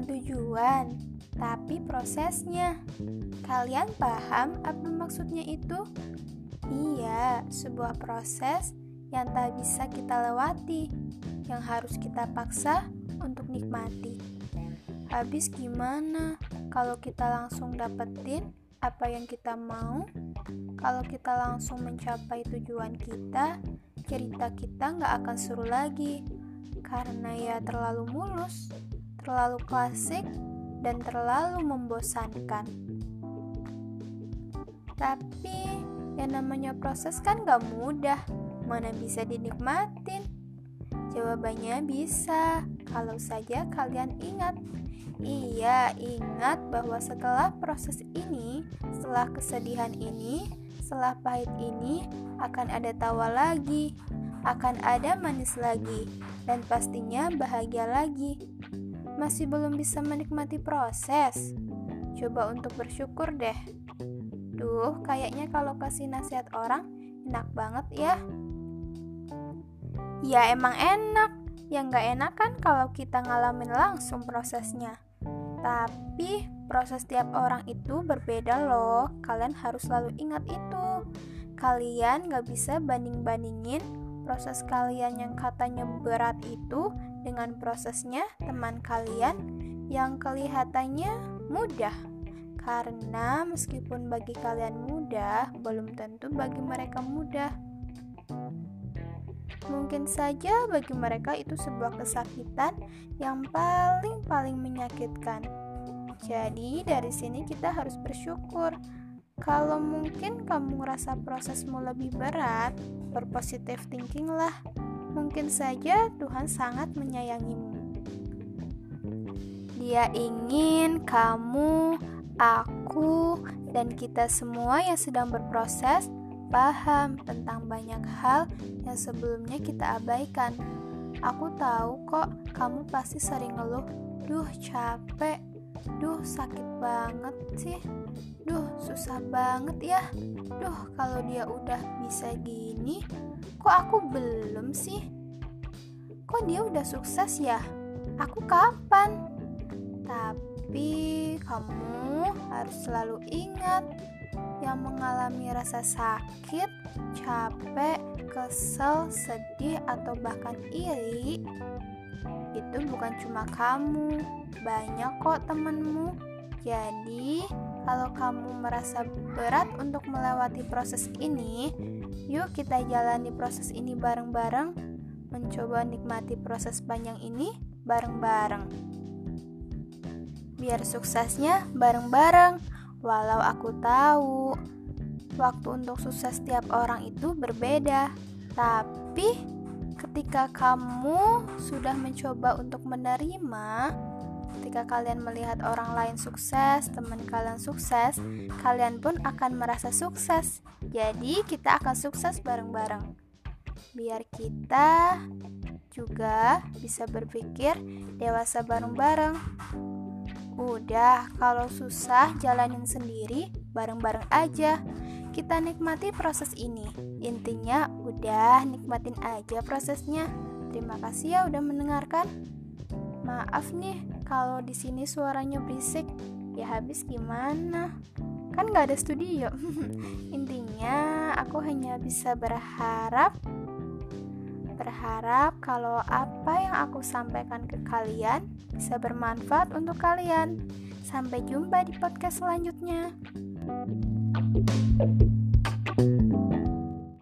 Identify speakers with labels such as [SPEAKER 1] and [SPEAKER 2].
[SPEAKER 1] bukan tujuan, tapi prosesnya. Kalian paham apa maksudnya itu? Iya, sebuah proses yang tak bisa kita lewati, yang harus kita paksa untuk nikmati. Habis gimana kalau kita langsung dapetin apa yang kita mau? Kalau kita langsung mencapai tujuan kita, cerita kita nggak akan seru lagi karena ya terlalu mulus, terlalu klasik, dan terlalu membosankan. Tapi yang namanya proses kan gak mudah, mana bisa dinikmatin? Jawabannya bisa, kalau saja kalian ingat. Iya, ingat bahwa setelah proses ini, setelah kesedihan ini, setelah pahit ini, akan ada tawa lagi, akan ada manis lagi, dan pastinya bahagia lagi. Masih belum bisa menikmati proses? Coba untuk bersyukur deh. Duh, kayaknya kalau kasih nasihat orang enak banget ya. Ya emang enak, yang gak enak kan kalau kita ngalamin langsung prosesnya. Tapi proses tiap orang itu berbeda loh. Kalian harus selalu ingat itu. Kalian gak bisa banding-bandingin proses kalian yang katanya berat itu dengan prosesnya teman kalian yang kelihatannya mudah. Karena meskipun bagi kalian mudah, belum tentu bagi mereka mudah. Mungkin saja bagi mereka itu sebuah kesakitan yang paling-paling menyakitkan. Jadi, dari sini kita harus bersyukur. Kalau mungkin kamu ngerasa prosesmu lebih berat, berpositif thinking lah. Mungkin saja Tuhan sangat menyayangimu. Dia ingin kamu, aku, dan kita semua yang sedang berproses paham tentang banyak hal yang sebelumnya kita abaikan. Aku tahu kok kamu pasti sering ngeluh, duh capek, duh sakit banget sih, duh susah banget ya, duh kalau dia udah bisa gini, kok aku belum sih? Kok dia udah sukses ya? Aku kapan? Tapi kamu harus selalu ingat yang mengalami rasa sakit, capek, kesel, sedih, atau bahkan iri itu bukan cuma kamu, banyak kok temenmu. Jadi, kalau kamu merasa berat untuk melewati proses ini, yuk kita jalani proses ini bareng-bareng, mencoba nikmati proses panjang ini bareng-bareng. Biar suksesnya bareng-bareng, walau aku tahu waktu untuk sukses setiap orang itu berbeda, tapi ketika kamu sudah mencoba untuk menerima, ketika kalian melihat orang lain sukses, teman kalian sukses, kalian pun akan merasa sukses. Jadi, kita akan sukses bareng-bareng. Biar kita juga bisa berpikir dewasa bareng-bareng. Udah, kalau susah jalanin sendiri, bareng-bareng aja kita nikmati proses ini. Intinya udah nikmatin aja prosesnya. Terima kasih ya udah mendengarkan. Maaf nih kalau di sini suaranya berisik. Ya habis gimana? Kan nggak ada studio. Intinya aku hanya bisa berharap berharap kalau apa yang aku sampaikan ke kalian bisa bermanfaat untuk kalian. Sampai jumpa di podcast selanjutnya. Thank you